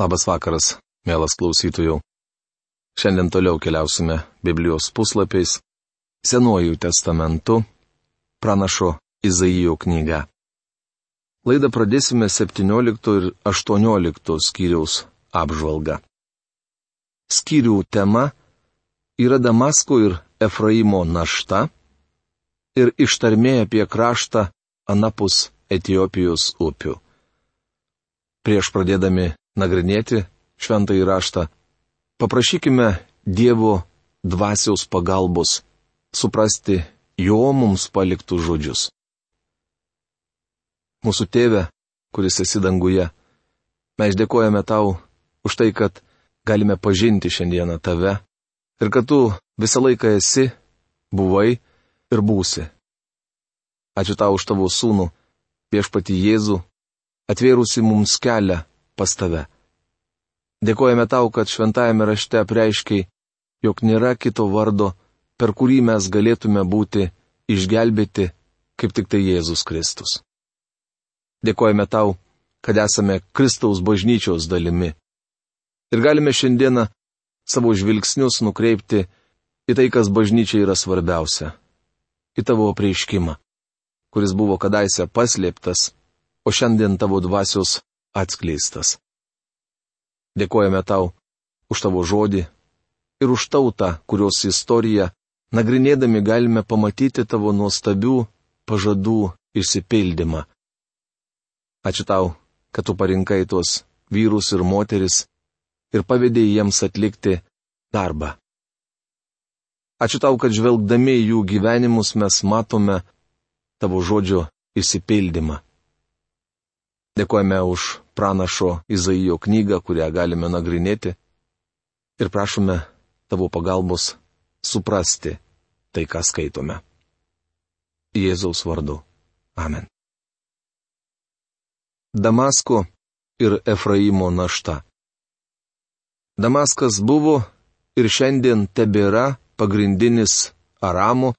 Labas vakaras, mielas klausytojų. Šiandien toliau keliausime Biblijos puslapiais, Senuoju testamentu, pranašo Izaijo knyga. Laidą pradėsime 17 ir 18 skyriaus apžvalgą. Skyrių tema yra Damasko ir Efraimo našta ir ištarmė apie kraštą anapus Etijopijos upių. Prieš pradėdami nagrinėti šventą įraštą, paprašykime Dievo dvasiaus pagalbos suprasti jo mums paliktų žodžius. Mūsų tėve, kuris esi danguje, mes dėkojame tau už tai, kad galime pažinti šiandieną tave ir kad tu visą laiką esi, buvai ir būsi. Ačiū tau už tavo sūnų, viešpati Jėzų, atvėrusi mums kelią pas tave. Dėkojame tau, kad šventajame rašte apreiškiai, jog nėra kito vardo, per kurį mes galėtume būti išgelbėti, kaip tik tai Jėzus Kristus. Dėkojame tau, kad esame Kristaus bažnyčios dalimi. Ir galime šiandieną savo žvilgsnius nukreipti į tai, kas bažnyčiai yra svarbiausia - į tavo prieiškimą, kuris buvo kadaise paslėptas o šiandien tavo dvasios atskleistas. Dėkojame tau už tavo žodį ir už tautą, kurios istoriją, nagrinėdami galime pamatyti tavo nuostabių pažadų išsipildymą. Ačiū tau, kad tu parinkai tuos vyrus ir moteris ir pavydėjai jiems atlikti darbą. Ačiū tau, kad žvelgdami jų gyvenimus mes matome tavo žodžio išsipildymą. Dėkojame už pranašo Izaijo knygą, kurią galime nagrinėti ir prašome tavo pagalbos suprasti tai, ką skaitome. Jėzaus vardu. Amen. Damasko ir Efraimo našta. Damaskas buvo ir šiandien tebėra pagrindinis Aramo,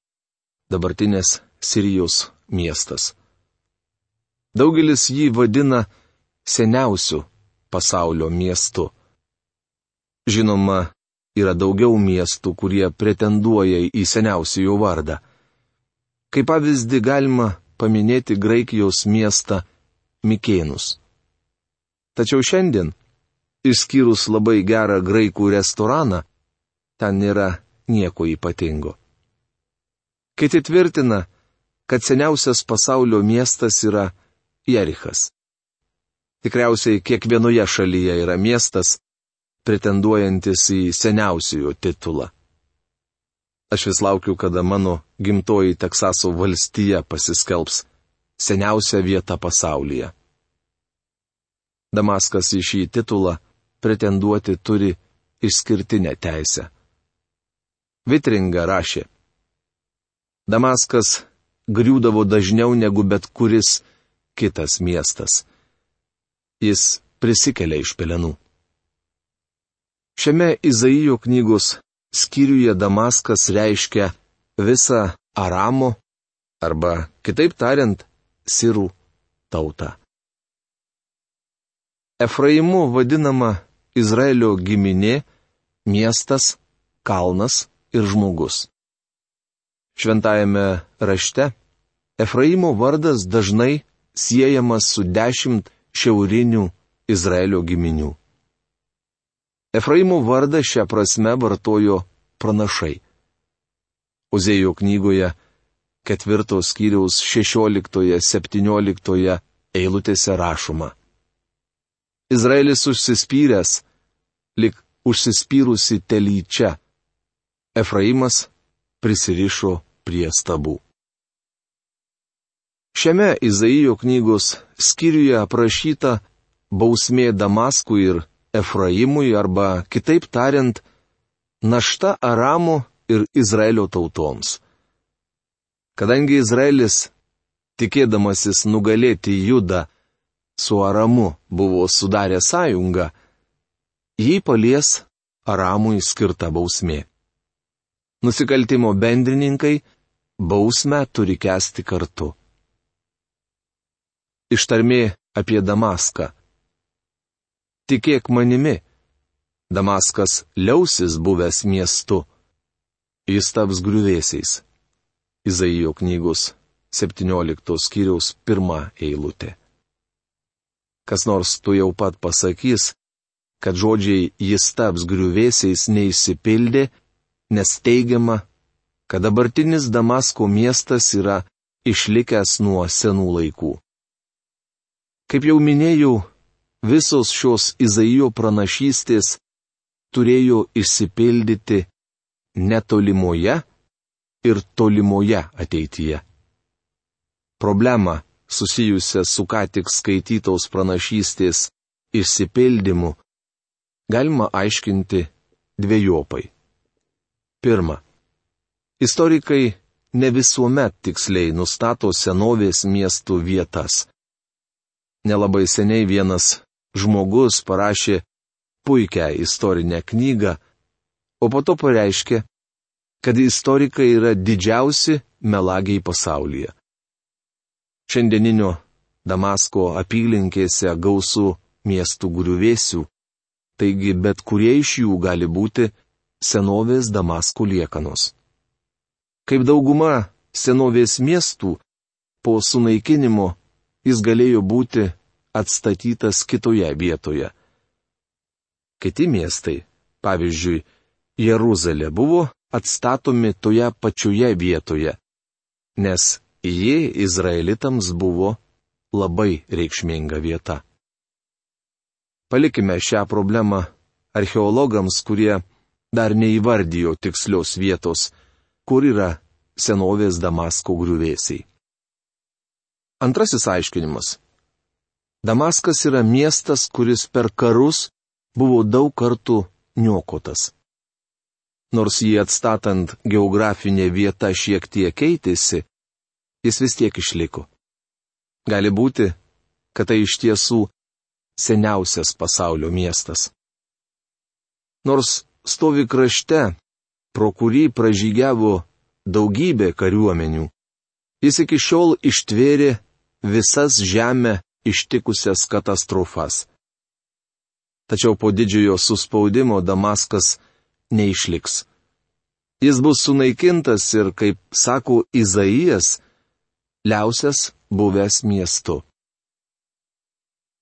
dabartinės Sirijos miestas. Daugelis jį vadina seniausiu pasaulio miestu. Žinoma, yra daugiau miestų, kurie pretenduoja į seniausiųjų vardą. Kaip pavyzdį galima paminėti Graikijos miestą Mikėnus. Tačiau šiandien, išskyrus labai gerą graikų restoraną, ten nėra nieko ypatingo. Kiti tvirtina, kad seniausias pasaulio miestas yra Jerichas. Tikriausiai kiekvienoje šalyje yra miestas, pretenduojantis į seniausiųjų titulą. Aš vis laukiu, kada mano gimtoji Teksaso valstija pasiskelbs seniausia vieta pasaulyje. Damaskas į šį titulą pretenduoti turi išskirtinę teisę. Vitringa rašė. Damaskas griūdavo dažniau negu bet kuris kitas miestas. Jis prisikelia iš pelenų. Šiame Izaijo knygos skyriuje Damaskas reiškia visą Aramo, arba kitaip tariant, Sirų tautą. Efraimu vadinama Izraelio giminė, miestas, kalnas ir žmogus. Šventajame rašte Efraimo vardas dažnai siejamas su dešimt šiaurinių Izraelio giminių. Efraimo vardą šią prasme vartojo pranašai. Uzėjo knygoje ketvirtos skyriaus 16-17 eilutėse rašoma. Izraelis užsispyręs, lik užsispyrusi telyčia. Efraimas prisirišo prie stabų. Šiame Izaijo knygos skyriuje aprašyta bausmė Damaskui ir Efraimui arba kitaip tariant, našta Aramo ir Izraelio tautoms. Kadangi Izraelis, tikėdamasis nugalėti Judą, su Aramu buvo sudarę sąjungą, jį palies Aramui skirta bausmė. Nusikaltimo bendrininkai bausmę turi kesti kartu. Ištarmė apie Damaską. tikėk manimi, Damaskas liausis buvęs miestu. Jis taps griuvėsiais. Izaijo knygos 17 skyriaus pirmą eilutę. Kas nors tu jau pat pasakys, kad žodžiai jis taps griuvėsiais neįsipildė, nes teigiama, kad dabartinis Damasko miestas yra išlikęs nuo senų laikų. Kaip jau minėjau, visos šios Izaijo pranašystės turėjo išsipildyti netolimoje ir tolimoje ateityje. Problemą susijusią su ką tik skaitytos pranašystės išsipildymu galima aiškinti dviejopai. Pirma. Istorikai ne visuomet tiksliai nustato senovės miestų vietas. Nelabai seniai vienas žmogus parašė puikią istorinę knygą, o po to pareiškė, kad istorikai yra didžiausi melagiai pasaulyje. Šiandieninio Damasko apylinkėse gausų miestų griuvėsių, taigi bet kurie iš jų gali būti senovės Damasko liekanos. Kaip dauguma senovės miestų, po sunaikinimo jis galėjo būti atstatytas kitoje vietoje. Kiti miestai, pavyzdžiui, Jeruzalė buvo atstatomi toje pačioje vietoje, nes ji izraelitams buvo labai reikšminga vieta. Palikime šią problemą archeologams, kurie dar neįvardijo tikslios vietos, kur yra senovės Damasko griuvėsiai. Antrasis aiškinimas. Damaskas yra miestas, kuris per karus buvo daug kartų niokotas. Nors jį atstatant geografinė vieta šiek tiek keitėsi, jis vis tiek išliko. Gali būti, kad tai iš tiesų seniausias pasaulio miestas. Nors stovi krašte, pro kurį pražygiavo daugybė kariuomenių, jis iki šiol ištvėrė visas žemę ištikusias katastrofas tačiau po didžiojo suspaudimo Damaskas neišliks. Jis bus sunaikintas ir, kaip sako Izaijas, liausias buvęs miestu.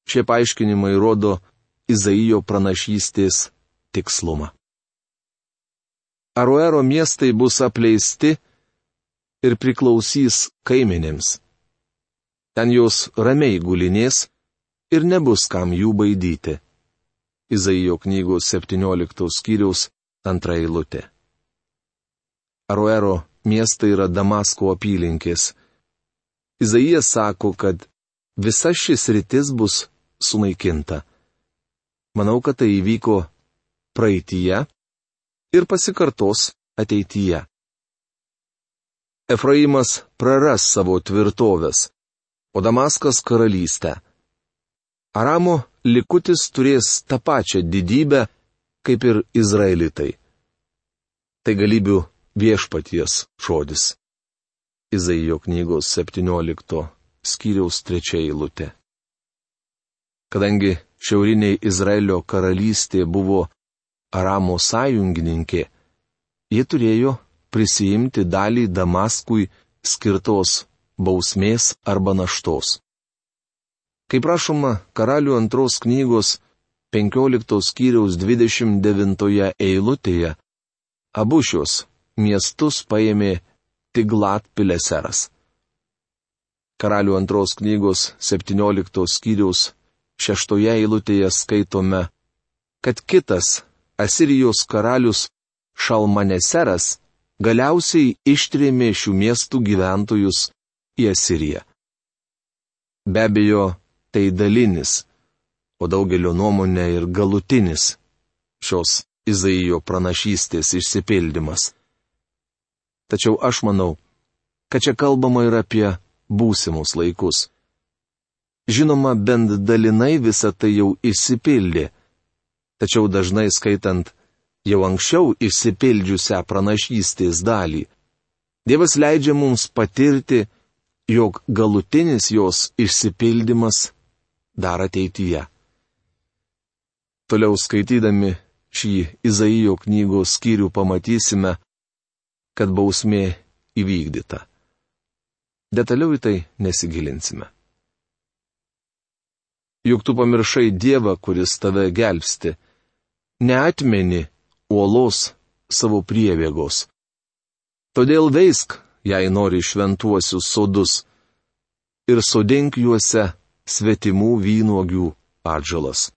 Šie paaiškinimai rodo Izaijo pranašystės tikslumą. Aruero miestai bus apleisti ir priklausys kaiminėms. Ten jos ramiai gulinės ir nebus kam jų baidyti. Izaijo knygos 17 skyriaus antra eilutė. Aruero miestai yra Damasko apylinkės. Izaijas sako, kad visa šis rytis bus sunaikinta. Manau, kad tai įvyko praeitie ir pasikartos ateityje. Efraimas praras savo tvirtovės, o Damaskas karalystę. Aramo likutis turės tą pačią didybę, kaip ir izraelitai. Tai galybių viešpaties žodis. Izaijo knygos 17 skyriaus 3 eilutė. Kadangi šiauriniai Izraelio karalystė buvo Aramo sąjungininkė, jie turėjo prisijimti dalį Damaskui skirtos bausmės arba naštos. Kaip rašoma karalių antros knygos 15 skyriaus 29 eilutėje, abu šios miestus paėmė Tiglat Pileseras. Karalių antros knygos 17 skyriaus 6 eilutėje skaitome, kad kitas Asirijos karalius Šalmaneseras galiausiai ištrėmė šių miestų gyventojus į Asiriją. Be abejo, tai dalinis, o daugelio nuomonė ir galutinis šios Izaijo pranašystės išsipildymas. Tačiau aš manau, kad čia kalbama ir apie būsimus laikus. Žinoma, bent dalinai visa tai jau išsipildė, tačiau dažnai skaitant jau anksčiau išsipildžiusią pranašystės dalį, Dievas leidžia mums patirti, jog galutinis jos išsipildymas dar ateityje. Toliau skaitydami šį Izaijo knygos skyrių pamatysime, kad bausmė įvykdyta. Detaliau į tai nesigilinsime. Juk tu pamiršai Dievą, kuris tave gelbsti. Neatmeni uolos savo priebėgos. Todėl veisk, jei nori šventuosius sodus, ir sodink juose svetimų vynuogių atžalas.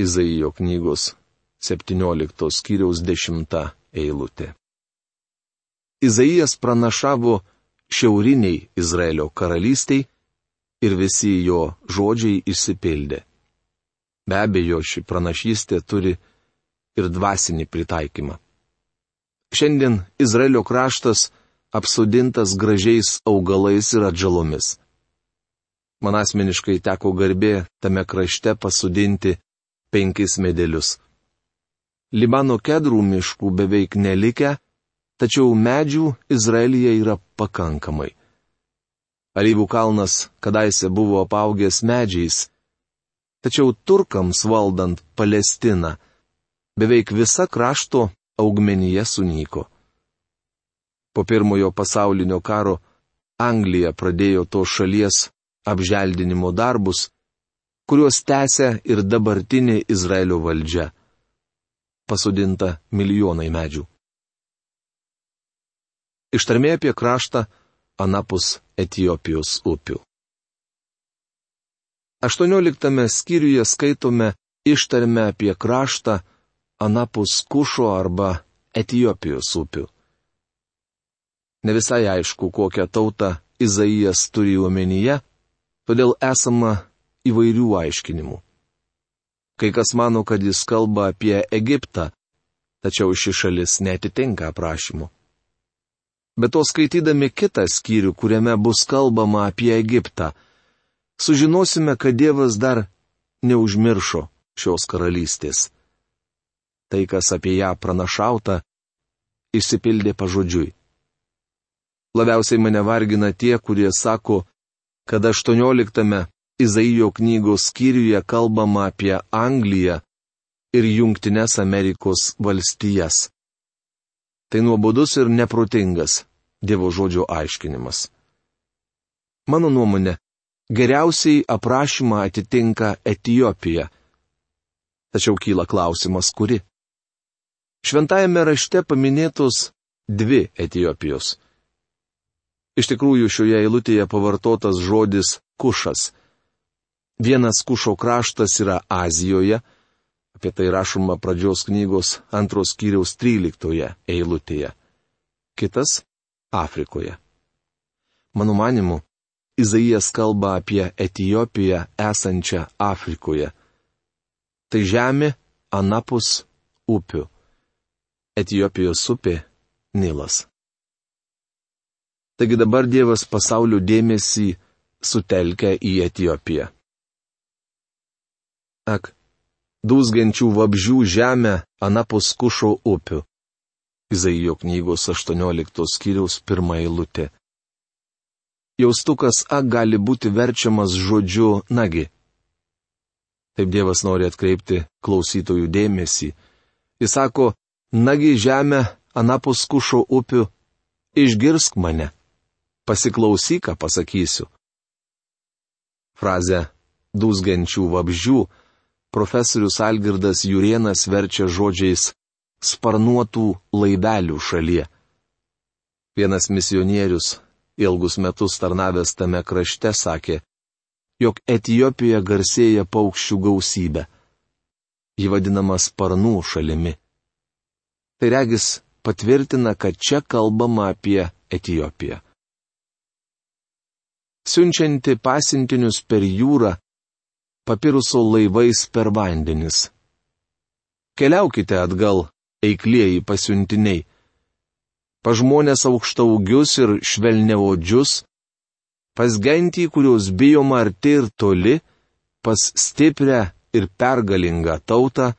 Izaijo knygos 17 skyriaus 10 eilutė. Izaijas pranašavo šiauriniai Izraelio karalystiai ir visi jo žodžiai išsipildė. Be abejo, ši pranašystė turi ir dvasinį pritaikymą. Šiandien Izraelio kraštas apsudintas gražiais augalais ir atžalomis. Man asmeniškai teko garbė tame krašte pasudinti penkis medelius. Libano kedrų miškų beveik nelikę, tačiau medžių Izraelyje yra pakankamai. Alyvų kalnas kadaise buvo apaugęs medžiais, tačiau turkams valdant Palestiną beveik visa krašto augmenija sunyko. Po pirmojo pasaulinio karo Anglija pradėjo to šalies apželdinimo darbus, kuriuos tęsia ir dabartinė Izraelio valdžia. Pasodinta milijonai medžių. Ištarmė apie kraštą anapus Etijopijos upių. 18 skyriuje skaitome ištarmę apie kraštą anapus Kušo arba Etijopijos upių. Ne visai aišku, kokią tautą Izaijas turi omenyje, todėl esama įvairių aiškinimų. Kai kas mano, kad jis kalba apie Egiptą, tačiau ši šalis netitinka aprašymu. Bet to skaitydami kitą skyrių, kuriame bus kalbama apie Egiptą, sužinosime, kad Dievas dar neužmiršo šios karalystės. Tai, kas apie ją pranašauta, išsipildė pažodžiui. Labiausiai mane vargina tie, kurie sako, kad 18 Izaijo knygos skyriuje kalbama apie Angliją ir Junktinės Amerikos valstijas. Tai nuobodus ir neprotingas Dievo žodžio aiškinimas. Mano nuomonė, geriausiai aprašymą atitinka Etijopija. Tačiau kyla klausimas, kuri. Šventajame rašte paminėtos dvi Etijopijos. Iš tikrųjų šioje eilutėje pavartotas žodis kušas. Vienas kušo kraštas yra Azijoje, Apie tai rašoma pradžios knygos antros kiriaus 13 eilutėje. Kitas - Afrikoje. Mano manimu, Izaijas kalba apie Etijopiją esančią Afrikoje. Tai žemė anapus upių. Etijopijos upė - Nilas. Taigi dabar Dievas pasaulio dėmesį sutelkia į Etijopiją. Ak, dūzgiančių vabžių žemę anapus kušo upių. Izaijo knygos 18 skyriaus pirmą eilutę. Jaustukas A gali būti verčiamas žodžiu nagi. Taip Dievas nori atkreipti klausytojų dėmesį. Jis sako, nagi žemė anapus kušo upių, išgirsk mane. Pasiklausyk, ką pasakysiu. Frazę dūzgiančių vabžių profesorius Algirdas Jurienas verčia žodžiais sparnuotų laivelių šalyje. Vienas misionierius, ilgus metus tarnavęs tame krašte, sakė, jog Etijopija garsėja paukščių gausybė. Ji vadinama sparnų šalimi. Tai regis patvirtina, kad čia kalbama apie Etijopiją. Siunčianti pasintinius per jūrą, papiruso laivais per vandenis. Keliaukite atgal, eiklieji pasiuntiniai. Pažmonės aukštaugius ir švelneodžius, pas gentį, kurios bijoma arti ir toli, pas stiprią ir pergalingą tautą,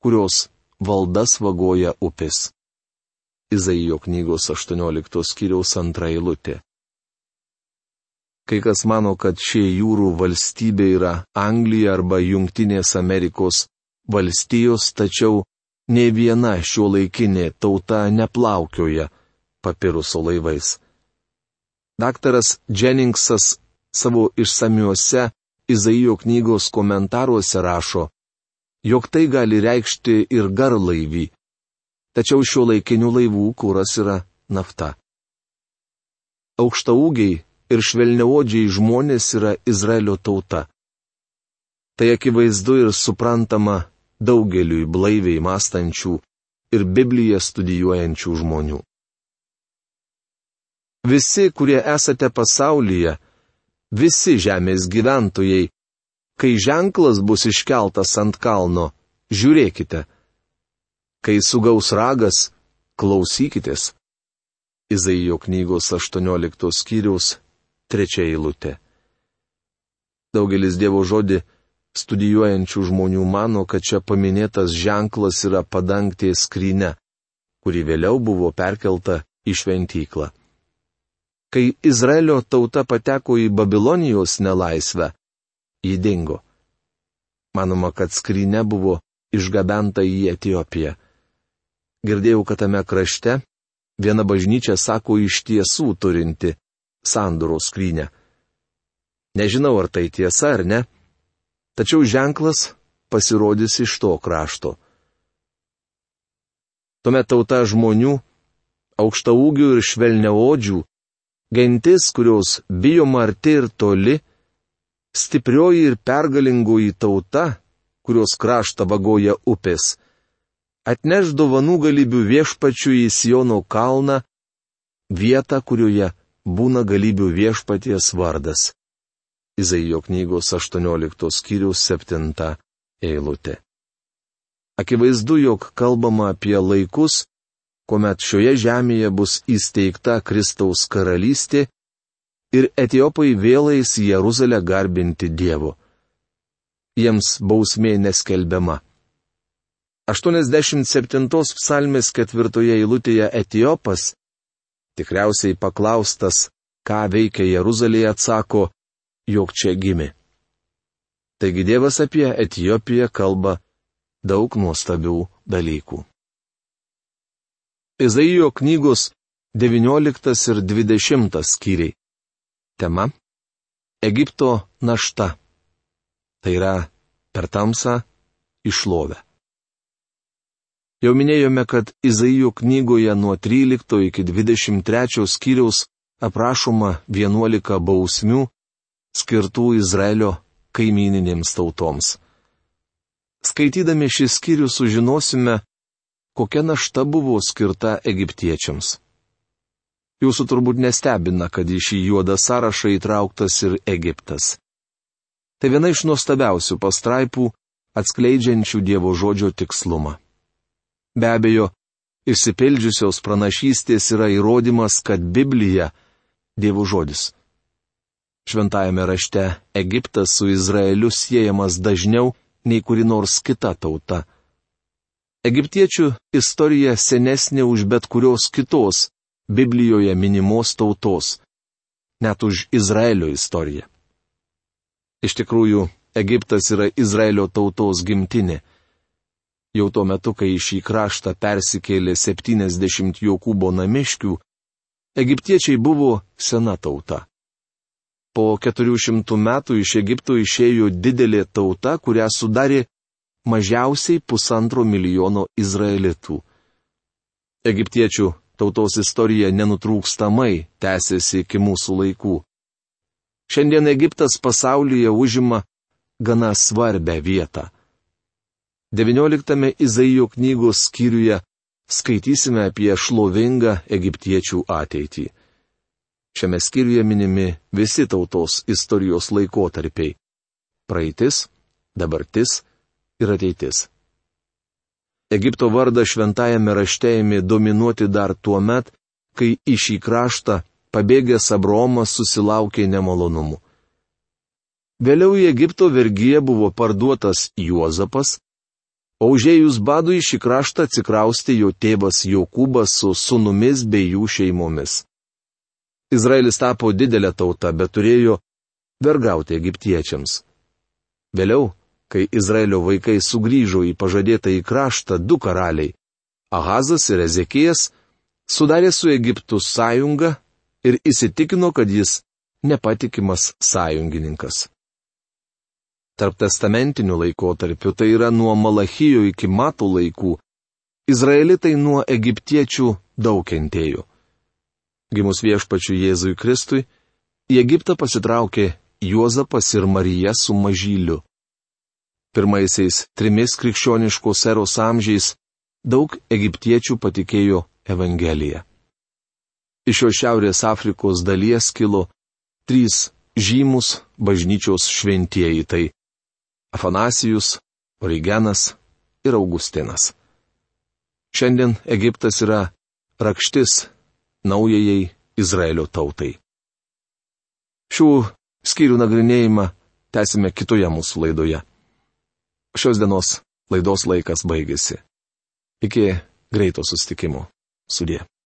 kurios valdas vagoja upės. Izaijo knygos 18 skyriaus antra eilutė. Kai kas mano, kad šie jūrų valstybė yra Anglija arba Junktinės Amerikos valstijos, tačiau ne viena šio laikinė tauta neplaukioja papiruso laivais. Daktaras Jenningsas savo išsamiuose Izaijo knygos komentaruose rašo, jog tai gali reikšti ir garlaivį, tačiau šio laikinių laivų kūras yra nafta. Aukštaūgiai ir švelniaodžiai žmonės yra Izraelio tauta. Tai akivaizdu ir suprantama daugeliui blaiviai mąstančių ir Bibliją studijuojančių žmonių. Visi, kurie esate pasaulyje, visi žemės gyventojai, kai ženklas bus iškeltas ant kalno, žiūrėkite. Kai sugaus ragas, klausykitės. Izaijo knygos 18 skyriaus trečia eilutė. Daugelis Dievo žodį studijuojančių žmonių mano, kad čia paminėtas ženklas yra padangtė skryne, kuri vėliau buvo perkelta į šventyklą. Kai Izraelio tauta pateko į Babilonijos nelaisvę, jį dingo. Manoma, kad skryne buvo išgabenta į Etiopiją. Girdėjau, kad tame krašte viena bažnyčia sako iš tiesų turinti sandoros skrynę. Nežinau, ar tai tiesa ar ne, tačiau ženklas pasirodys iš to krašto. Tuomet tauta žmonių, aukštaūgių ir švelniaodžių, gentis, kurios bijoma arti ir toli, stiprioji ir pergalingoji tauta, kurios kraštą vagoja upės, atneš dovanų galybių viešpačių į Siono kalną, vietą, kurioje būna galybių viešpaties vardas. Izaijo knygos 18 skyriaus 7 eilutė. Akivaizdu, jog kalbama apie laikus, kuomet šioje žemėje bus įsteigta Kristaus karalystė ir etiopai vėlais Jeruzalę garbinti Dievu. Jiems bausmė neskelbiama. 87 psalmės ketvirtoje eilutėje etiopas Tikriausiai paklaustas, ką veikia Jeruzalėje, atsako, jog čia gimė. Taigi Dievas apie Etijopiją kalba daug nuostabių dalykų. Izaijo knygos 19 ir 20 skyriai. Tema - Egipto našta. Tai yra per tamsą išlovę. Jau minėjome, kad Izaijo knygoje nuo 13 iki 23 skyriaus aprašoma 11 bausmių skirtų Izraelio kaimininėms tautoms. Skaitydami šį skyrių sužinosime, kokia našta buvo skirta egiptiečiams. Jūsų turbūt nestebina, kad į šį juodą sąrašą įtrauktas ir Egiptas. Tai viena iš nuostabiausių pastraipų atskleidžiančių Dievo žodžio tikslumą. Be abejo, išsipildžiusios pranašystės yra įrodymas, kad Biblija - Dievo žodis. Šventajame rašte Egiptas su Izraeliu siejamas dažniau nei kuri nors kita tauta. Egiptiečių istorija senesnė už bet kurios kitos Biblijoje minimos tautos, net už Izraelio istoriją. Iš tikrųjų, Egiptas yra Izraelio tautos gimtinė. Jau tuo metu, kai į šį kraštą persikėlė 70 Jokūbo namiškių, egiptiečiai buvo sena tauta. Po 400 metų iš Egipto išėjo didelė tauta, kurią sudarė mažiausiai pusantro milijono izraelitų. Egiptiečių tautos istorija nenutrūkstamai tęsiasi iki mūsų laikų. Šiandien Egiptas pasaulyje užima gana svarbę vietą. 19 Izaijo knygos skyriuje skaitysime apie šlovingą egiptiečių ateitį. Šiame skyriuje minimi visi tautos istorijos laikotarpiai - praeitis, dabartis ir ateitis. Egipto vardą šventajame rašte ėmė dominuoti dar tuo met, kai į šį kraštą pabėgęs Abromas susilaukė nemalonumų. Vėliau į Egipto vergyje buvo parduotas Juozapas, O užėjus badui šį kraštą atsikraustė jo tėvas Jokūbas su sunumis bei jų šeimomis. Izraelis tapo didelė tauta, bet turėjo vergauti egiptiečiams. Vėliau kai Izraelio vaikai sugrįžo į pažadėtą į kraštą du karaliai - Ahazas ir Ezekijas - sudarė su Egiptu sąjungą ir įsitikino, kad jis nepatikimas sąjungininkas. Tarp testamentinių laikotarpių, tai yra nuo Malachijo iki Matų laikų, Izraelitai nuo egiptiečių daug kentėjo. Gimus viešpačiu Jėzui Kristui, į Egiptą pasitraukė Juozapas ir Marija su mažyliu. Pirmaisiais trimis krikščioniškos eros amžiais daug egiptiečių patikėjo Evangeliją. Iš šio Šiaurės Afrikos dalies kilo trys žymus bažnyčios šventieji - tai Afanasijus, Origenas ir Augustinas. Šiandien Egiptas yra rakštis naujajai Izraelio tautai. Šių skyrių nagrinėjimą tęsime kitoje mūsų laidoje. Šios dienos laidos laikas baigėsi. Iki greito sustikimo. Sudė.